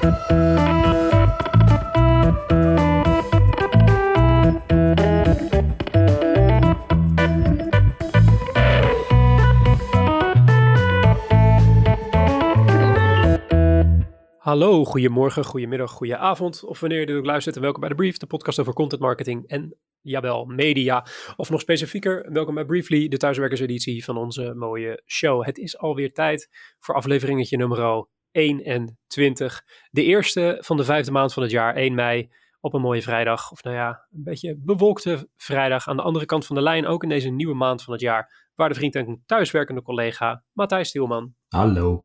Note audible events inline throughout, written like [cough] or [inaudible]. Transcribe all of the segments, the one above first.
Hallo, goedemorgen, goedemiddag, goedenavond of wanneer je dit ook luistert welkom bij de Brief, de podcast over content marketing en jawel, media. Of nog specifieker, welkom bij Briefly, de thuiswerkerseditie van onze mooie show. Het is alweer tijd voor afleveringetje nummer 21. De eerste van de vijfde maand van het jaar, 1 mei, op een mooie vrijdag. Of nou ja, een beetje bewolkte vrijdag. Aan de andere kant van de lijn, ook in deze nieuwe maand van het jaar, waar de vriend en thuiswerkende collega Matthijs Stielman. Hallo.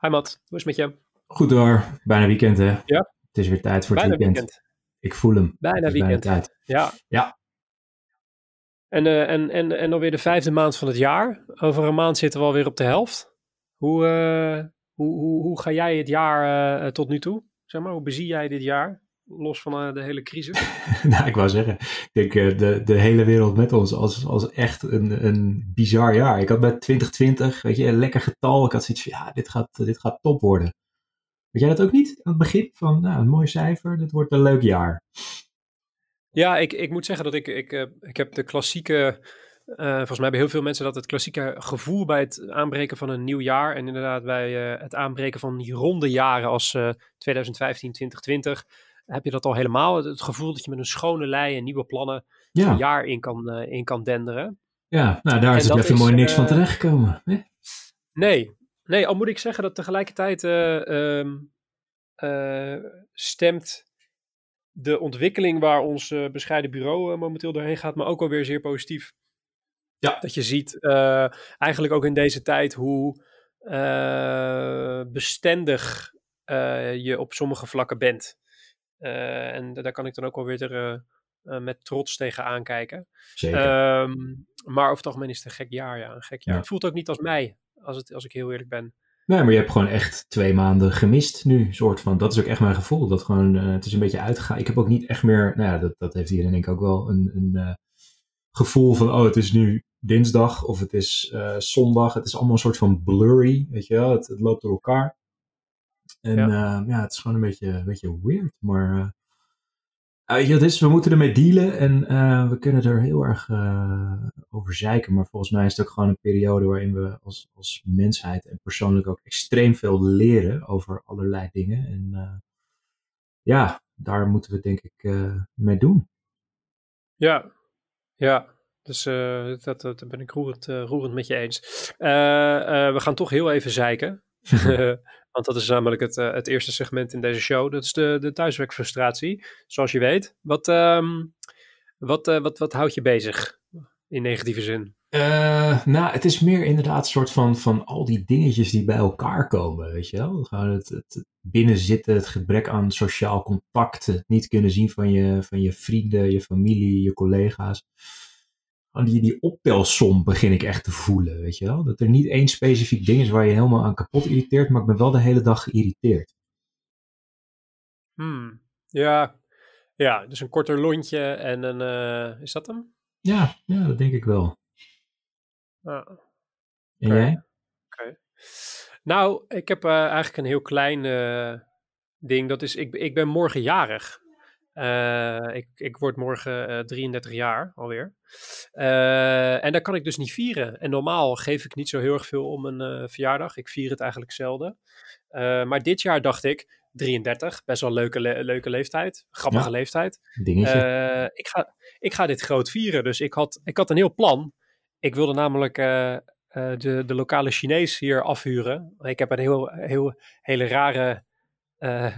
Hi Matt, hoe is het met je? Goed hoor, bijna weekend hè? Ja. Het is weer tijd voor het weekend. weekend. Ik voel hem. Bijna weekend. tijd. Ja. Ja. En, eh, en, en, en alweer de vijfde maand van het jaar. Over een maand zitten we alweer op de helft. Hoe, eh, hoe, hoe, hoe ga jij het jaar eh, tot nu toe? Zeg maar, hoe bezie jij dit jaar? Los van eh, de hele crisis. [laughs] nou, ik wou zeggen, ik denk eh, de, de hele wereld met ons als, als echt een, een bizar jaar. Ik had bij 2020, weet je, een lekker getal. Ik had zoiets van, ja, dit gaat, dit gaat top worden. Weet jij dat ook niet? Aan het begin van, nou, een mooi cijfer, dit wordt een leuk jaar. Ja, ik, ik moet zeggen dat ik, ik, ik heb de klassieke. Eh, volgens mij hebben heel veel mensen dat het klassieke gevoel bij het aanbreken van een nieuw jaar. En inderdaad bij eh, het aanbreken van die ronde jaren als eh 2015, 2020. Heb je dat al helemaal? Het, het gevoel dat je met een schone lei en nieuwe plannen een Ja, jaar in kan, eh, in kan denderen. ja nou, daar is het even mooi niks van eh, terechtgekomen. hè? Nee, nee, al moet ik zeggen dat tegelijkertijd eh, ehm, eh, stemt de ontwikkeling waar ons eh, bescheiden bureau eh, momenteel doorheen gaat, maar ook alweer zeer positief. Ja. Dat je ziet, eh, eigenlijk ook in deze tijd, hoe eh, bestendig eh, je op sommige vlakken bent. En daar kan ik dan ook alweer er, eh, eh, met trots tegen aankijken. Zeker. Ehm, maar over het algemeen is het een gek jaar, ja. Een gek jaar. Ja. Het voelt ook niet als mij, als, het, als ik heel eerlijk ben. Nee, maar je hebt gewoon echt twee maanden gemist nu, soort van. Dat is ook echt mijn gevoel. Dat gewoon, het is een beetje uitgegaan. Ik heb ook niet echt meer, nou ja, dat, dat heeft iedereen denk ik ook wel, een, een gevoel van, oh, het is nu dinsdag of het is eh, zondag. Het is allemaal een soort van blurry, weet je wel. Het, het loopt door elkaar. En ja, ja het is gewoon een beetje, een beetje weird, maar... wat het is? We moeten ermee dealen en we kunnen er heel erg over zeiken. Maar volgens mij is het ook gewoon een periode waarin we als, als mensheid en persoonlijk ook extreem veel leren over allerlei dingen. En ja, daar moeten we denk ik mee doen. Ja, ja. Dus eh, dat, dat ben ik roerend, eh, roerend met je eens. Eh, we gaan toch heel even zeiken. [laughs] [laughs] Want dat is namelijk het, het eerste segment in deze show. Dat is de, de thuiswerkfrustratie. Zoals je weet. Wat, ehm, wat, wat, wat houdt je bezig? In negatieve zin. Nou, het is meer inderdaad een soort van, van al die dingetjes die bij elkaar komen, weet je wel. Het, het binnenzitten, het gebrek aan sociaal contact, het niet kunnen zien van je, van je vrienden, je familie, je collega's. Gewoon die, die optelsom begin ik echt te voelen, weet je wel. Dat er niet één specifiek ding is waar je helemaal aan kapot irriteert, maar ik ben wel de hele dag geïrriteerd. Hmm. Ja. ja, dus een korter lontje en een... eh, is dat hem? Ja, ja, dat denk ik wel. Ja. En jij? Nou, ik heb eh, eigenlijk een heel klein eh, ding. Dat is, ik, ik ben morgen jarig. Eh, ik, ik word morgen eh, 33 jaar alweer. Eh, en dat kan ik dus niet vieren. En normaal geef ik niet zo heel erg veel om een eh, verjaardag. Ik vier het eigenlijk zelden. Eh, maar dit jaar dacht ik, 33, best wel een leuke, le- leuke leeftijd. Grappige Ja. leeftijd. Dingetje. Eh, ik, ga, ik ga dit groot vieren. Dus ik had, ik had een heel plan. Ik wilde namelijk eh, eh, de, de lokale Chinees hier afhuren. Ik heb een heel, heel, hele rare eh,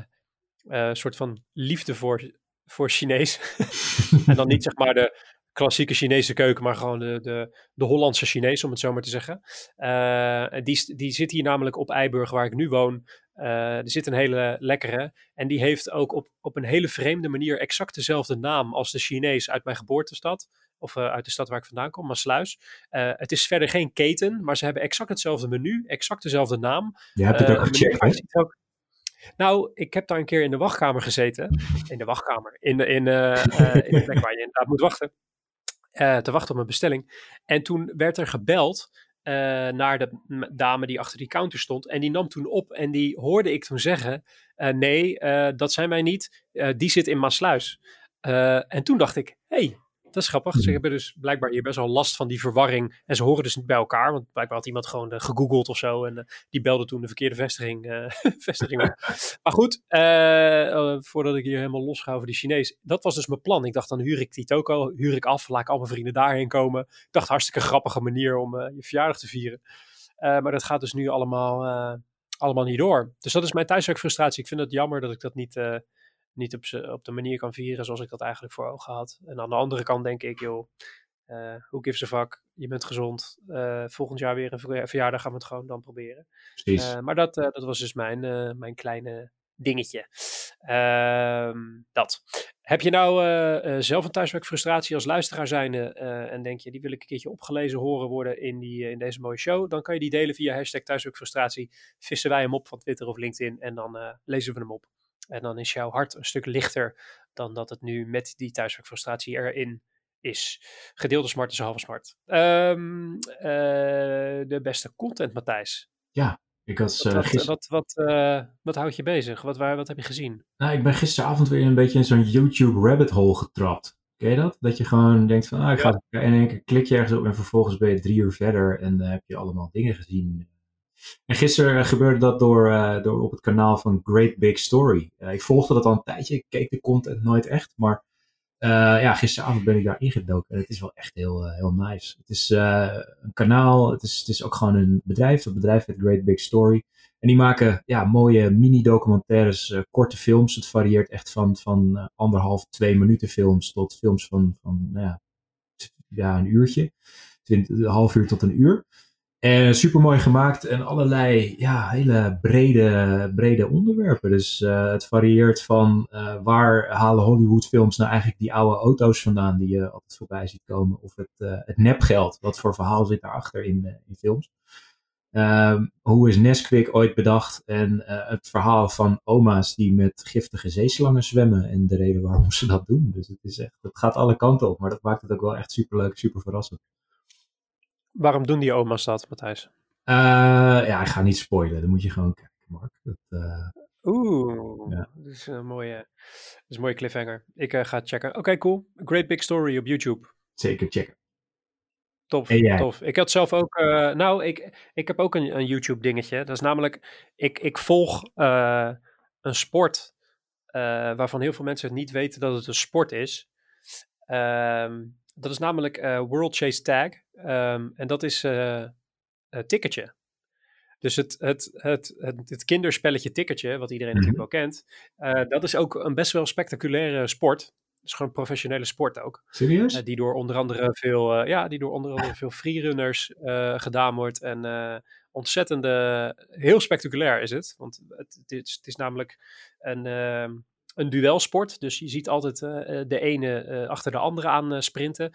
eh, soort van liefde voor, voor Chinees. [laughs] en dan niet zeg maar de klassieke Chinese keuken, maar gewoon de, de, de Hollandse Chinees, om het zo maar te zeggen. Eh, die, die zit hier namelijk op Eiburg, waar ik nu woon. Eh, er zit een hele lekkere. En die heeft ook op, op een hele vreemde manier exact dezelfde naam als de Chinees uit mijn geboortestad. Of eh, uit de stad waar ik vandaan kom, Maasluis. Het is verder geen keten, maar ze hebben exact hetzelfde menu, exact dezelfde naam. Je hebt het Eh, ook gecheckt, Nou, ik heb daar een keer in de wachtkamer gezeten. In de wachtkamer. In de, in, eh, [laughs] eh, in de plek waar je inderdaad moet wachten. eh, te wachten op een bestelling. En toen werd er gebeld naar de dame die achter die counter stond. En die nam toen op en die hoorde ik toen zeggen: Nee, dat zijn wij niet. die zit in Maasluis. en toen dacht ik: hey, dat is grappig. Ze hmm. hebben dus blijkbaar hier best wel last van die verwarring. En ze horen dus niet bij elkaar. Want blijkbaar had iemand gewoon uh, gegoogeld of zo. En uh, die belde toen de verkeerde vestiging, uh, [laughs] vestiging op. [laughs] Maar goed, voordat ik hier helemaal los ga over die Chinees. Dat was dus mijn plan. Ik dacht, dan huur ik die toko, huur ik af. Laat ik al mijn vrienden daarheen komen. Ik dacht, hartstikke grappige manier om je verjaardag te vieren. maar dat gaat dus nu allemaal, allemaal niet door. Dus dat is mijn thuiswerkfrustratie. Ik vind het jammer dat ik dat niet niet op, op de manier kan vieren zoals ik dat eigenlijk voor ogen had. En aan de andere kant denk ik, joh, uh, who gives a fuck? Je bent gezond. Uh, volgend jaar weer een verjaardag gaan we het gewoon dan proberen. Uh, maar dat, dat was dus mijn, mijn kleine dingetje. Ehm, dat. Heb je nou zelf een thuiswerkfrustratie als luisteraar zijnde en denk je, die wil ik een keertje opgelezen horen worden in, die, in deze mooie show, dan kan je die delen via hashtag thuiswerkfrustratie. Vissen wij hem op van Twitter of LinkedIn en dan lezen we hem op. En dan is jouw hart een stuk lichter dan dat het nu met die thuiswerkfrustratie erin is. Gedeelde smart is halve smart. Um, de beste content, Matthijs. Ja, ik had uh, wat, gister... wat, wat, uh, wat houdt je bezig? Wat, waar, wat heb je gezien? Nou, ik ben gisteravond weer een beetje in zo'n YouTube rabbit hole getrapt. Ken je dat? Dat je gewoon denkt van, ah, ik ga en één keer klik je ergens op en vervolgens ben je drie uur verder en heb je allemaal dingen gezien en gisteren gebeurde dat door, uh, door op het kanaal van Great Big Story. Uh, ik volgde dat al een tijdje, ik keek de content nooit echt, maar ja, gisteravond ben ik daar ingedoken en het is wel echt heel, heel nice. Het is een kanaal, het is, het is ook gewoon een bedrijf, dat bedrijf heet Great Big Story. En die maken ja, mooie mini-documentaires, korte films. Het varieert echt van, van anderhalf, twee minuten films tot films van, van nou ja, ja, een uurtje. een half uur tot een uur. En super mooi gemaakt en allerlei ja, hele brede, brede onderwerpen. Dus uh, het varieert van uh, waar halen Hollywoodfilms nou eigenlijk die oude auto's vandaan die je altijd voorbij ziet komen. Of het, het nepgeld, wat voor verhaal zit daarachter in, in films. Um, hoe is Nesquik ooit bedacht? En het verhaal van oma's die met giftige zeeslangen zwemmen en de reden waarom ze dat doen. Dus het, is echt, het gaat alle kanten op, maar dat maakt het ook wel echt super leuk, super verrassend. Waarom doen die oma's dat, Matthijs? Uh, ja, ik ga niet spoilen. Dan moet je gewoon kijken, Mark. Dat, uh... Oeh, ja. dat is een mooie, dat is een mooie cliffhanger. Ik uh, ga het checken. Oké, cool. Great Big Story op YouTube. Zeker checken. Tof, tof. Ik had zelf ook, nou, ik, ik heb ook een, een YouTube dingetje. Dat is namelijk, ik, ik volg een sport waarvan heel veel mensen niet weten dat het een sport is. Ehm, dat is namelijk World Chase Tag. Um, en dat is uh, Ticketje. Dus het, het, het, het, het kinderspelletje Ticketje, wat iedereen natuurlijk mhm. wel kent, uh, dat is ook een best wel spectaculaire sport. Het is gewoon een professionele sport ook. Serieus? Die door onder andere veel, ja, die door onder andere veel freerunners gedaan wordt. En ontzettende, heel spectaculair is het. Want het, het, is, het is namelijk een ehm, een duelsport. Dus je ziet altijd uh, de ene uh, achter de andere aan sprinten.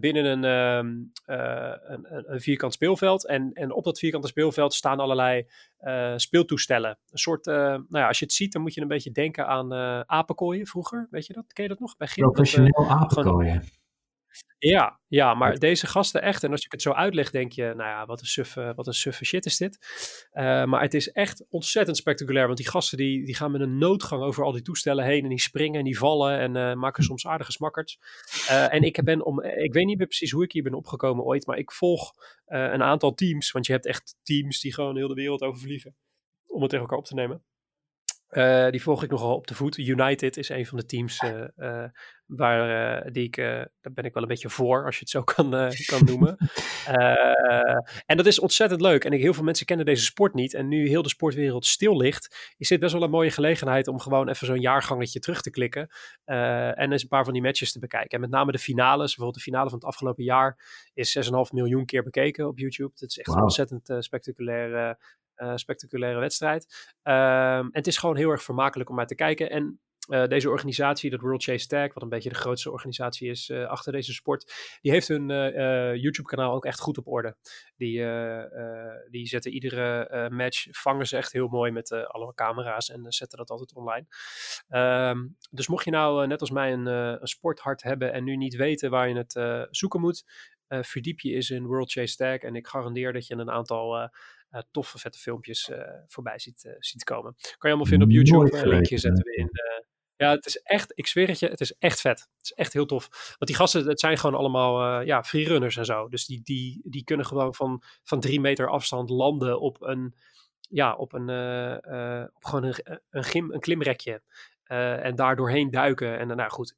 binnen een, um, een, een, vierkant speelveld. En, en op dat vierkante speelveld staan allerlei speeltoestellen. Een soort, nou ja, als je het ziet, dan moet je een beetje denken aan apenkooien vroeger. Weet je dat? Ken je dat nog? Bij Professioneel apenkooien. Ja, ja, maar deze gasten echt, en als ik het zo uitleg, denk je, nou ja, wat een suffe, wat een suffe shit is dit. Uh, maar het is echt ontzettend spectaculair, want die gasten die, die gaan met een noodgang over al die toestellen heen en die springen en die vallen en uh, maken soms aardige smakkerts. Uh, en ik ben om, ik weet niet meer precies hoe ik hier ben opgekomen ooit, maar ik volg een aantal teams, want je hebt echt teams die gewoon heel de wereld over vliegen om het tegen elkaar op te nemen. Uh, die volg ik nogal op de voet. United is een van de teams uh, uh, waar die ik, daar ben ik wel een beetje voor, als je het zo [laughs] kan, kan noemen. [laughs] en dat is ontzettend leuk. En ik, heel veel mensen kennen deze sport niet. En nu heel de sportwereld stil ligt, is dit best wel een mooie gelegenheid om gewoon even zo'n jaargangetje terug te klikken. en eens een paar van die matches te bekijken. En met name de finales, bijvoorbeeld de finale van het afgelopen jaar, is 6,5 miljoen keer bekeken op YouTube. Dat is echt wow. ontzettend spectaculair spectaculaire wedstrijd. Um, en het is gewoon heel erg vermakelijk om naar te kijken. En uh, deze organisatie, dat World Chase Tag, wat een beetje de grootste organisatie is uh, achter deze sport, die heeft hun YouTube-kanaal ook echt goed op orde. Die, die zetten iedere match, vangen ze echt heel mooi met alle camera's en zetten dat altijd online. Um, dus mocht je nou net als mij een, een sporthart hebben en nu niet weten waar je het zoeken moet, verdiep je eens in World Chase Tag en ik garandeer dat je een aantal toffe vette filmpjes voorbij ziet, ziet komen. Kan je allemaal vinden op YouTube. Een linkje zetten we in ja, het is echt, ik zweer het je, het is echt vet. Het is echt heel tof. Want die gasten, het zijn gewoon allemaal uh, ja, freerunners en zo. Dus die, die, die kunnen gewoon van, van drie meter afstand landen op een, ja, op een, uh, op gewoon een, een, gym, een klimrekje. en daar doorheen duiken. En nou goed,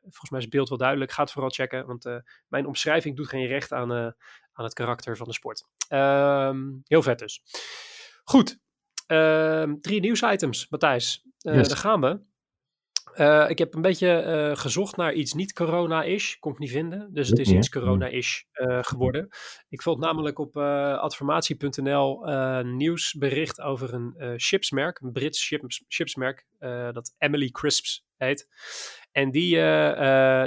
volgens mij is het beeld wel duidelijk. Ga het vooral checken, want mijn omschrijving doet geen recht aan, aan het karakter van de sport. Ehm, heel vet dus. Goed, ehm, drie nieuwsitems, Matthijs. Yes. Daar gaan we. Uh, ik heb een beetje uh, gezocht naar iets niet corona-ish. Kon ik niet vinden. Dus het is iets corona-ish uh, geworden. Ik vond namelijk op adformatie.nl nieuwsbericht over een chipsmerk. Een Brits chips, chipsmerk. dat Emily Crisps heet. En die,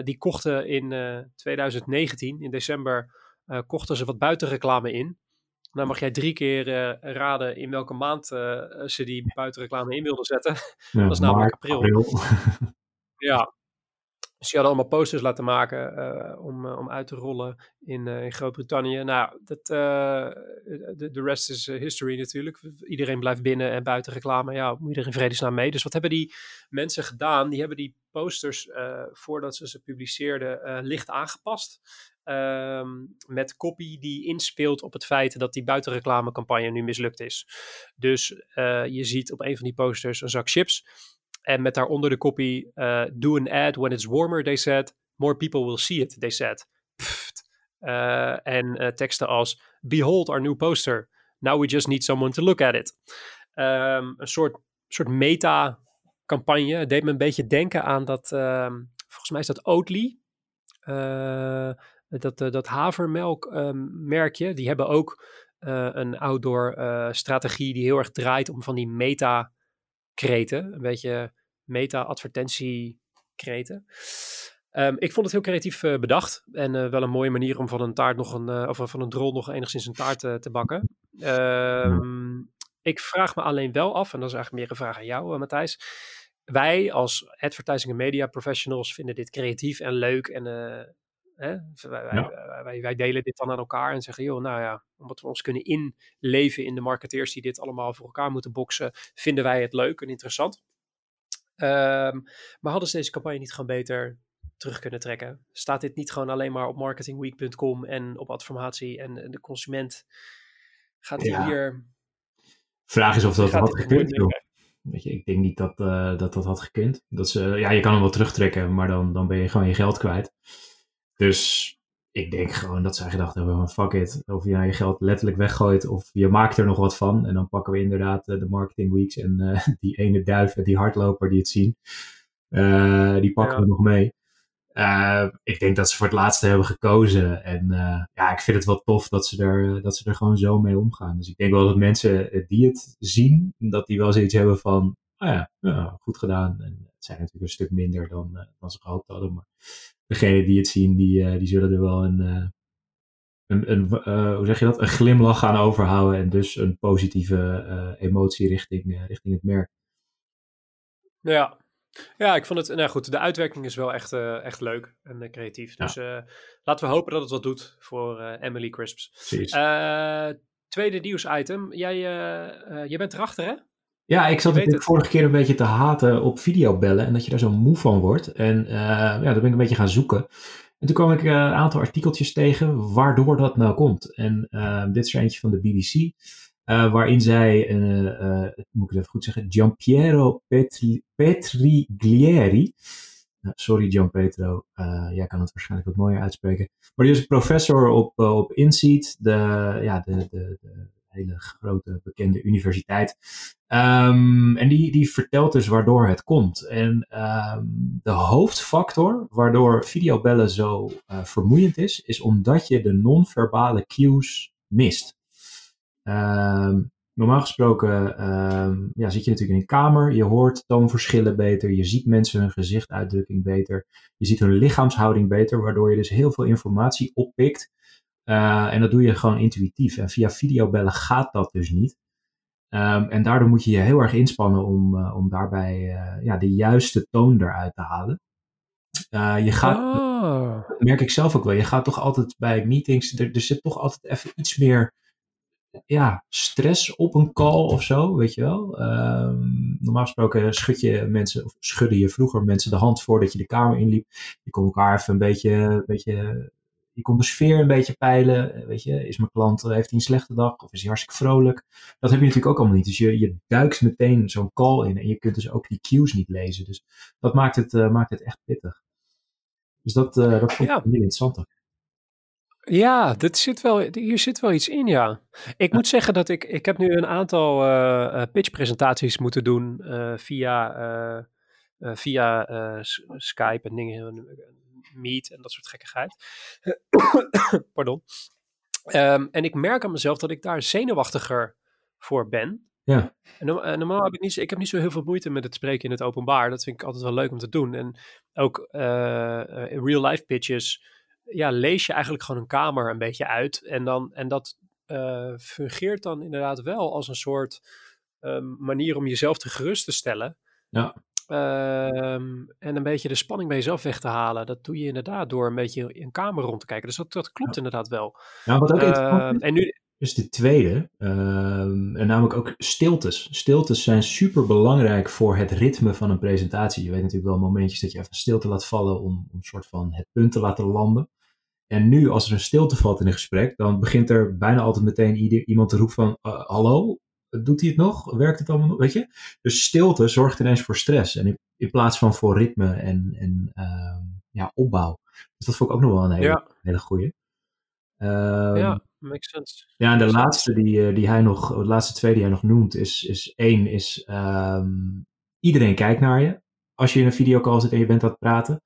die kochten in 2019, in december, kochten ze wat buitenreclame in. Nou mag jij drie keer uh, raden in welke maand uh, ze die buitenreclame in wilden zetten. [laughs] dat is namelijk april. april. [laughs] ja. Dus die hadden allemaal posters laten maken uh, om, om uit te rollen in, in Groot-Brittannië. Nou, de, de rest is history natuurlijk. Iedereen blijft binnen en buiten reclame. Ja, moet iedereen vredesnaam mee. Dus wat hebben die mensen gedaan? Die hebben die posters, voordat ze ze publiceerden, licht aangepast. Um, met copy die inspeelt op het feit dat die buitenreclamecampagne nu mislukt is. Dus uh, je ziet op een van die posters een zak chips. En met daaronder de copy: uh, Do an ad when it's warmer, they said. More people will see it, they said. Uh, en teksten als: Behold our new poster. Now we just need someone to look at it. Um, een soort, soort meta-campagne. Deed me een beetje denken aan dat. Um, volgens mij is dat Oatly. Uh, dat, uh, dat havermelkmerkje, ehm, die hebben ook uh, een outdoor uh, strategie die heel erg draait om van die meta-kreten. Een beetje meta-advertentie-kreten. Um, ik vond het heel creatief bedacht. En wel een mooie manier om van een taart nog een, of van een drol nog enigszins een taart te bakken. Um, ik vraag me alleen wel af, en dat is eigenlijk meer een vraag aan jou, Matthijs. Wij als advertising en media professionals vinden dit creatief en leuk en Hè? Wij, wij, wij, delen dit dan aan elkaar en zeggen, joh, nou ja, omdat we ons kunnen inleven in de marketeers die dit allemaal voor elkaar moeten boksen, vinden wij het leuk en interessant. Um, maar hadden ze deze campagne niet gewoon beter terug kunnen trekken? Staat dit niet gewoon alleen maar op marketingweek.com en op adformatie en, de consument gaat ja. hier... Vraag is of dat had gekund. Weet je, ik denk niet dat, uh, dat dat had gekund. Dat ze, ja, je kan hem wel terugtrekken, maar dan, dan ben je gewoon je geld kwijt. Dus ik denk gewoon dat zij gedacht hebben van fuck it. Of je nou je geld letterlijk weggooit of je maakt er nog wat van. En dan pakken we inderdaad eh, de marketing weeks en uh, [laughs] die ene duif, die hardloper die het zien. Uh, die pakken we nog mee. Uh, ik denk dat ze voor het laatste hebben gekozen. En ja, ik vind het wel tof dat ze, er, dat ze er gewoon zo mee omgaan. Dus ik denk wel dat mensen die het zien, dat die wel zoiets hebben van, oh ja, ja goed gedaan. En het zijn natuurlijk een stuk minder dan, dan ze gehoopt hadden. Maar degenen die het zien, die, uh, die zullen er wel een, uh, een, een uh, hoe zeg je dat, een glimlach gaan overhouden en dus een positieve emotie richting, richting het merk. Ja. ja, ik vond het, nou goed, de uitwerking is wel echt, echt leuk en creatief. Dus laten we hopen dat het wat doet voor Emily Crisps. tweede nieuws-item. Jij, jij bent erachter, hè? Ja, ik zat de vorige keer een beetje te haten op videobellen en dat je daar zo moe van wordt. En uh, ja, daar ben ik een beetje gaan zoeken. En toen kwam ik uh, een aantal artikeltjes tegen waardoor dat nou komt. En uh, dit is er eentje van de BBC, waarin zij, moet ik het even goed zeggen, Giampiero Petri, Petriglieri, sorry Gian Petro, jij kan het waarschijnlijk wat mooier uitspreken. Maar die is professor op, op INSEAD, de, ja, de, de, de hele grote bekende universiteit. Um, en die, die vertelt dus waardoor het komt. En um, de hoofdfactor waardoor videobellen zo uh, vermoeiend is, is omdat je de non-verbale cues mist. Um, normaal gesproken ja, zit je natuurlijk in een kamer, je hoort toonverschillen beter, je ziet mensen hun gezichtuitdrukking beter, je ziet hun lichaamshouding beter, waardoor je dus heel veel informatie oppikt uh, en dat doe je gewoon intuïtief. En via videobellen gaat dat dus niet. Um, en daardoor moet je je heel erg inspannen om, uh, om daarbij uh, ja, de juiste toon eruit te halen. je gaat, Oh. dat merk ik zelf ook wel, je gaat toch altijd bij meetings, er, er zit toch altijd even iets meer ja, stress op een call of zo, weet je wel. Ehm, normaal gesproken schud je mensen, of schudde je vroeger mensen de hand voordat je de kamer inliep. Je kon elkaar even een beetje, een beetje je kon de sfeer een beetje peilen. Weet je, is mijn klant, heeft hij een slechte dag of is hij hartstikke vrolijk? Dat heb je natuurlijk ook allemaal niet. Dus je, je duikt meteen zo'n call in en je kunt dus ook die cues niet lezen. Dus dat maakt het, uh, maakt het echt pittig. Dus dat, uh, dat vond ik ja. heel interessant. Ja, dit zit wel, hier zit wel iets in, ja. Ik moet zeggen dat ik, ik heb nu een aantal uh, pitchpresentaties moeten doen via, via Skype en dingen, Meet en dat soort gekkigheid. [coughs] Pardon. Um, en ik merk aan mezelf dat ik daar zenuwachtiger voor ben. Ja. En normaal heb ik niet, ik heb niet zo heel veel moeite met het spreken in het openbaar. Dat vind ik altijd wel leuk om te doen. En ook uh, in real life pitches, ja, lees je eigenlijk gewoon een kamer een beetje uit. En, dan, en dat uh, fungeert dan inderdaad wel als een soort um, manier om jezelf te gerust te stellen. Ja. Um, en een beetje de spanning bij jezelf weg te halen. Dat doe je inderdaad door een beetje in kamer rond te kijken. Dus dat, dat klopt ja. inderdaad wel. Nou, wat ook uh, interessant en nu, is de tweede. Uh, en namelijk ook stiltes. Stiltes zijn super belangrijk voor het ritme van een presentatie. Je weet natuurlijk wel momentjes dat je even stilte laat vallen om, om een soort van het punt te laten landen. En nu, als er een stilte valt in een gesprek, dan begint er bijna altijd meteen ieder, iemand te roepen van, uh, hallo, doet hij het nog? Werkt het allemaal nog? Weet je? Dus stilte zorgt ineens voor stress. En in, in plaats van voor ritme en, en uh, ja, opbouw. Dus dat vond ik ook nog wel een hele, ja. hele goeie. Um, ja, makes sense. Ja, en de makes laatste die, die hij nog, de laatste twee die hij nog noemt, is, is één, is um, iedereen kijkt naar je. Als je in een videocall zit en je bent aan het praten.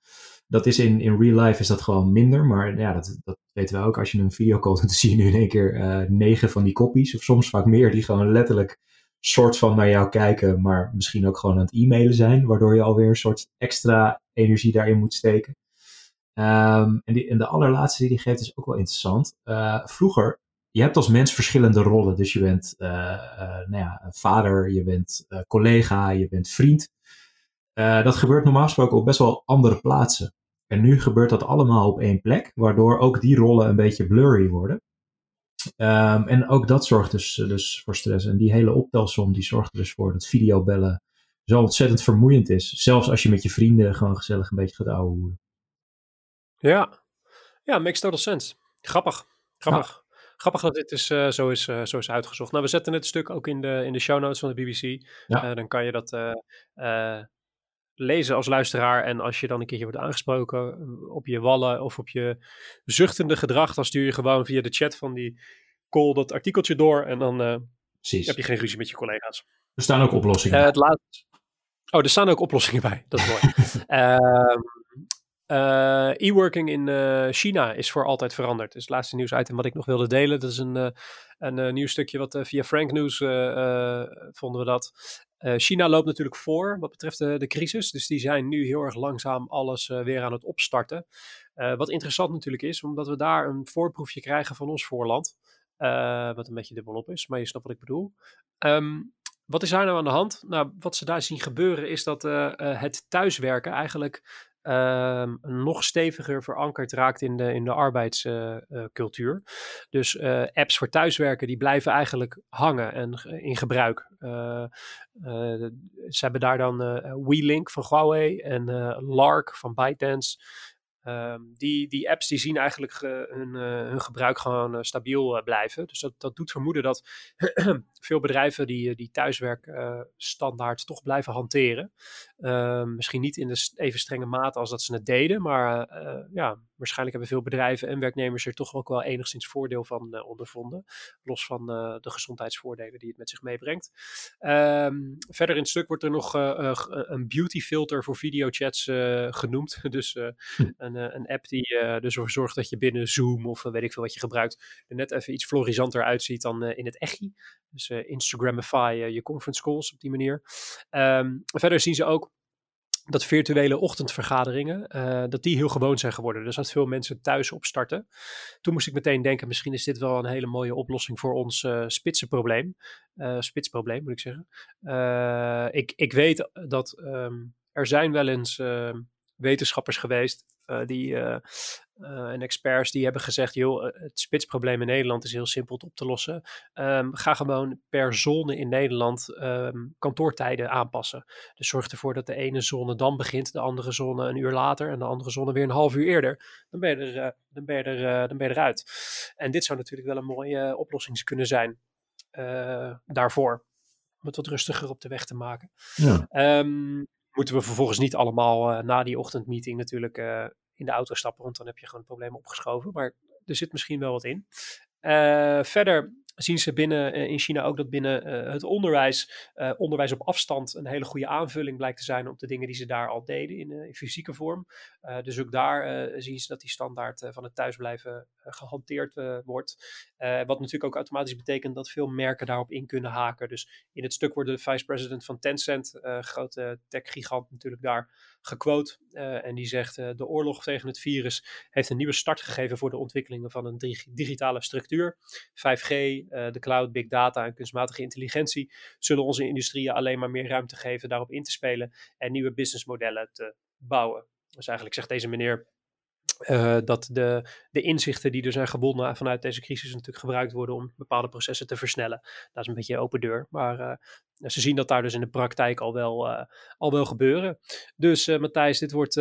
Dat is in, in real life is dat gewoon minder, maar ja, dat, dat weten we ook. Als je een videocall doet, [laughs] dan zie je nu in één keer uh, negen van die koppies, of soms vaak meer, die gewoon letterlijk soort van naar jou kijken, maar misschien ook gewoon aan het e-mailen zijn, waardoor je alweer een soort extra energie daarin moet steken. Um, en, die, en de allerlaatste die die geeft is ook wel interessant. Uh, vroeger, je hebt als mens verschillende rollen. Dus je bent uh, nou ja, vader, je bent collega, je bent vriend. dat gebeurt normaal gesproken op best wel andere plaatsen. En nu gebeurt dat allemaal op één plek, waardoor ook die rollen een beetje blurry worden. Um, en ook dat zorgt dus, dus voor stress. En die hele optelsom die zorgt er dus voor dat videobellen zo ontzettend vermoeiend is. Zelfs als je met je vrienden gewoon gezellig een beetje gaat ouwehoeren. Ja, ja, makes total sense. Grappig, grappig. Grappig dat dit is, uh, zo, is, uh, zo is uitgezocht. Nou, we zetten het stuk ook in de, in de show notes van de BBC. Ja. Uh, dan kan je dat lezen als luisteraar. En als je dan een keertje wordt aangesproken op je wallen of op je zuchtende gedrag, dan stuur je gewoon via de chat van die call dat artikeltje door. En dan heb je geen ruzie met je collega's. Er staan ook oplossingen. het laatste. Oh, er staan ook oplossingen bij. Dat is mooi. uh, [laughs] uh, e-working in uh, China is voor altijd veranderd. Dus het laatste nieuwsitem wat ik nog wilde delen. Dat is een, uh, een nieuw stukje wat via Frank News vonden we dat. China loopt natuurlijk voor wat betreft de, de, crisis. Dus die zijn nu heel erg langzaam alles weer aan het opstarten. wat interessant natuurlijk is, omdat we daar een voorproefje krijgen van ons voorland. wat een beetje dubbelop is, maar je snapt wat ik bedoel. Um, wat is daar nou aan de hand? Nou, wat ze daar zien gebeuren is dat het thuiswerken eigenlijk uh, nog steviger verankerd raakt in de, in de arbeidscultuur. Uh, uh, dus uh, apps voor thuiswerken die blijven eigenlijk hangen en in gebruik. ze hebben daar dan WeLink van Huawei en Lark van ByteDance. Um, die, die apps die zien eigenlijk uh, hun, uh, hun gebruik gewoon uh, stabiel blijven. Dus dat, dat doet vermoeden dat [clears throat] veel bedrijven die, die standaard toch blijven hanteren. Ehm, misschien niet in de even strenge mate als dat ze het deden, maar ja, waarschijnlijk hebben veel bedrijven en werknemers er toch ook wel enigszins voordeel van ondervonden. Los van de gezondheidsvoordelen die het met zich meebrengt. Um, verder in het stuk wordt er nog een beauty filter voor videochats genoemd. [laughs] dus hm. een, een, app die uh, ervoor zorgt dat je binnen Zoom of weet ik veel wat je gebruikt, er net even iets florisanter uitziet dan in het echi. Dus Instagramify je conference calls op die manier. Um, verder zien ze ook dat virtuele ochtendvergaderingen, dat die heel gewoon zijn geworden. Dus dat veel mensen thuis opstarten. Toen moest ik meteen denken, misschien is dit wel een hele mooie oplossing voor ons spitsenprobleem. spitsprobleem moet ik zeggen. ik, ik weet dat um, er zijn wel eens wetenschappers geweest die, en experts die hebben gezegd, joh, het spitsprobleem in Nederland is heel simpel op te lossen. Ehm, ga gewoon per zone in Nederland ehm, kantoortijden aanpassen. Dus zorg ervoor dat de ene zone dan begint, de andere zone een uur later en de andere zone weer een half uur eerder. Dan ben je, er, dan ben je, er, dan ben je eruit. En dit zou natuurlijk wel een mooie oplossing kunnen zijn daarvoor om het wat rustiger op de weg te maken. Ja. Ehm, moeten we vervolgens niet allemaal uh, na die ochtendmeeting natuurlijk uh, in de auto stappen, want dan heb je gewoon het probleem opgeschoven. Maar er zit misschien wel wat in. Uh, verder zien ze binnen in China ook dat binnen het onderwijs, onderwijs op afstand een hele goede aanvulling blijkt te zijn op de dingen die ze daar al deden in, in fysieke vorm. dus ook daar zien ze dat die standaard van het thuisblijven gehanteerd wordt. wat natuurlijk ook automatisch betekent dat veel merken daarop in kunnen haken. Dus in het stuk wordt de vice-president van Tencent, grote tech-gigant natuurlijk daar, gequote. en die zegt: De oorlog tegen het virus heeft een nieuwe start gegeven voor de ontwikkelingen van een digitale structuur. 5G, de cloud, big data en kunstmatige intelligentie zullen onze industrieën alleen maar meer ruimte geven daarop in te spelen en nieuwe businessmodellen te bouwen. Dus eigenlijk zegt deze meneer uh, dat de, de inzichten die er zijn gebonden vanuit deze crisis natuurlijk gebruikt worden om bepaalde processen te versnellen. Dat is een beetje open deur. Maar uh, ze zien dat daar dus in de praktijk al wel, uh, al wel gebeuren. Dus Matthijs, dit wordt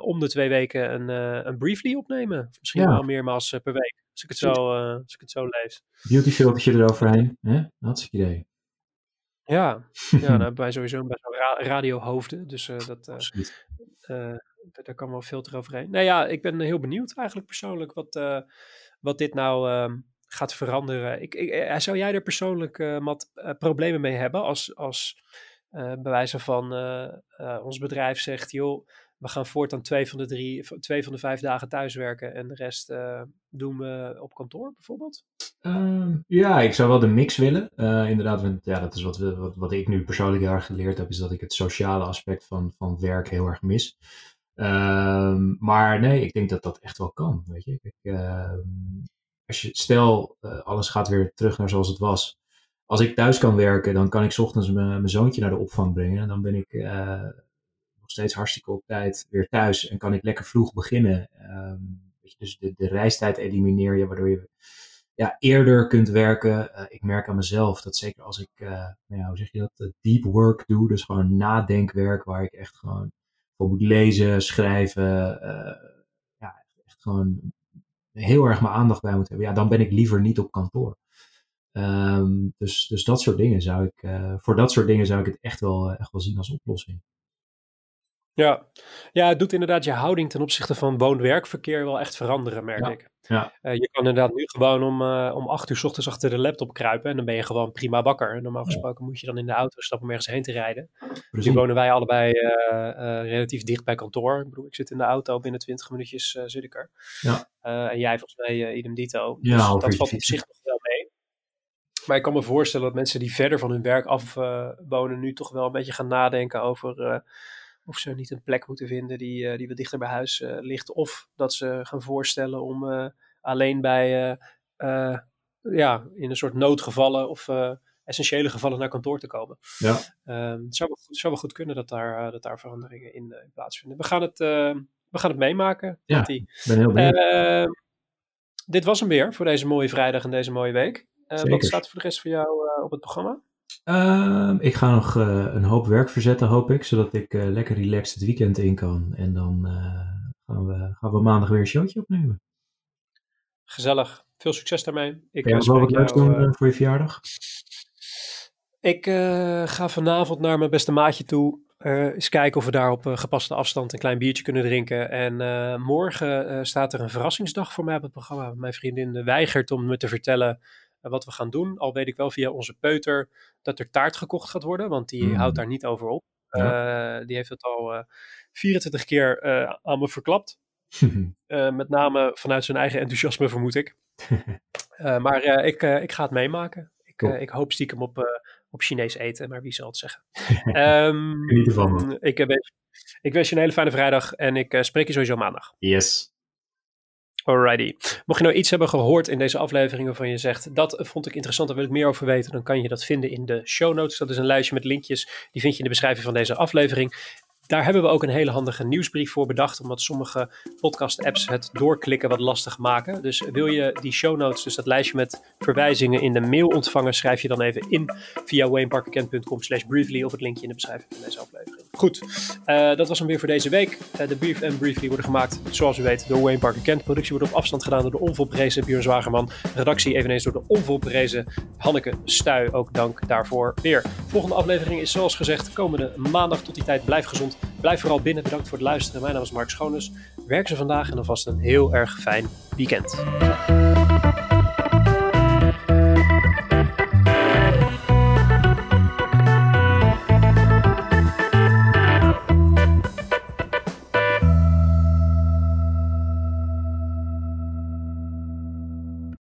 om de twee weken een, een briefly opnemen. Misschien ja. wel meermaals per week. Als ik het zo, als ik het zo lees. Beauty filtertje eroverheen. Hè? Hartstikke idee. Ja, ja [laughs] nou wij sowieso best wel radiohoofden. Dus dat, daar kan wel veel overheen. Nou ja, ik ben heel benieuwd eigenlijk persoonlijk wat, uh, wat dit nou uh, gaat veranderen. Ik, ik, eh, zou jij er persoonlijk, uh, Matt, problemen mee hebben als, als bij wijze van ons bedrijf zegt, joh, we gaan voortaan twee van de drie, twee van de vijf dagen thuiswerken en de rest doen we op kantoor bijvoorbeeld? Uh, ja, ik zou wel de mix willen. Inderdaad, want, ja, dat is wat, wat, wat ik nu persoonlijk heel erg geleerd heb, is dat ik het sociale aspect van, van werk heel erg mis. Um, maar nee, ik denk dat dat echt wel kan. Weet je? Uh, als je, stel, uh, alles gaat weer terug naar zoals het was. Als ik thuis kan werken, dan kan ik ochtends mijn zoontje naar de opvang brengen. En dan ben ik uh, nog steeds hartstikke op tijd weer thuis. En kan ik lekker vroeg beginnen. Um, weet je, dus de, de reistijd elimineer je, waardoor je ja, eerder kunt werken. Uh, ik merk aan mezelf dat zeker als ik, nou ja, hoe zeg je dat, deep work doe, dus gewoon nadenkwerk, waar ik echt gewoon voor moet lezen, schrijven, uh, ja, echt gewoon heel erg mijn aandacht bij moet hebben, ja, dan ben ik liever niet op kantoor. Um, dus, dus dat soort dingen zou ik, uh, voor dat soort dingen zou ik het echt wel, echt wel zien als oplossing. Ja. ja, het doet inderdaad je houding ten opzichte van woon-werkverkeer wel echt veranderen, merk ik. Ja. Uh, je kan inderdaad nu gewoon om, uh, om acht uur s ochtends achter de laptop kruipen en dan ben je gewoon prima wakker. Normaal gesproken moet je dan in de auto stappen om ergens heen te rijden. Precies. Nu wonen wij allebei uh, relatief dicht bij kantoor. Ik bedoel, ik zit in de auto, binnen 20 minuutjes zit ik er. Ja. en jij volgens mij idem dito. Dus ja, dat valt op zich nog wel mee. Maar ik kan me voorstellen dat mensen die verder van hun werk af wonen nu toch wel een beetje gaan nadenken over of ze niet een plek moeten vinden die, uh, die wat dichter bij huis uh, ligt. Of dat ze gaan voorstellen om uh, alleen bij, ja, in een soort noodgevallen of essentiële gevallen naar kantoor te komen. Ja. Um, het, zou wel goed, zou wel goed kunnen dat daar, dat daar veranderingen in, in plaatsvinden. We gaan het, we gaan het meemaken. Ja, ben heel benieuwd. Ehm, dit was hem weer voor deze mooie vrijdag en deze mooie week. wat staat er voor de rest van jou op het programma? Uh, ik ga nog uh, een hoop werk verzetten, hoop ik, zodat ik uh, lekker relaxed het weekend in kan. En dan uh, gaan, we, gaan we maandag weer een showtje opnemen. Gezellig. Veel succes daarmee. Ik ga wel wat leuks doen voor je verjaardag? Ik ga vanavond naar mijn beste maatje toe. eens kijken of we daar op gepaste afstand een klein biertje kunnen drinken. En morgen staat er een verrassingsdag voor mij op het programma. Mijn vriendin weigert om me te vertellen wat we gaan doen. Al weet ik wel via onze peuter dat er taart gekocht gaat worden, want die houdt mm. daar niet over op. Uh, die heeft het al uh, eh, 24 keer uh, aan me verklapt. [laughs] met name vanuit zijn eigen enthousiasme, vermoed ik. [laughs] maar ik, ik ga het meemaken. Ik, cool. ik hoop stiekem op, op Chinees eten, maar wie zal het zeggen. [laughs] um, ik, wens, ik wens je een hele fijne vrijdag en ik spreek je sowieso maandag. Yes. Alrighty. Mocht je nou iets hebben gehoord in deze aflevering waarvan je zegt, dat vond ik interessant, daar wil ik meer over weten, dan kan je dat vinden in de show notes. Dat is een lijstje met linkjes, die vind je in de beschrijving van deze aflevering. daar hebben we ook een hele handige nieuwsbrief voor bedacht, omdat sommige podcast-apps het doorklikken wat lastig maken. Dus wil je die show notes, dus dat lijstje met verwijzingen in de mail ontvangen, schrijf je dan even in via wayneparkerkent.com slash briefly of het linkje in de beschrijving van deze aflevering. Goed, uh, dat was hem weer voor deze week. Uh, de brief en briefly worden gemaakt, zoals u weet, door Wayne Parker Kent. Productie wordt op afstand gedaan door de onvolprezen Björn Zwagerman. Redactie eveneens door de onvolprezen Hanneke Stuy. Ook dank daarvoor weer. Volgende aflevering is zoals gezegd komende maandag. Tot die tijd blijf gezond. Blijf vooral binnen. Bedankt voor het luisteren. Mijn naam is Mark Schoones. Werk ze vandaag en alvast een heel erg fijn weekend.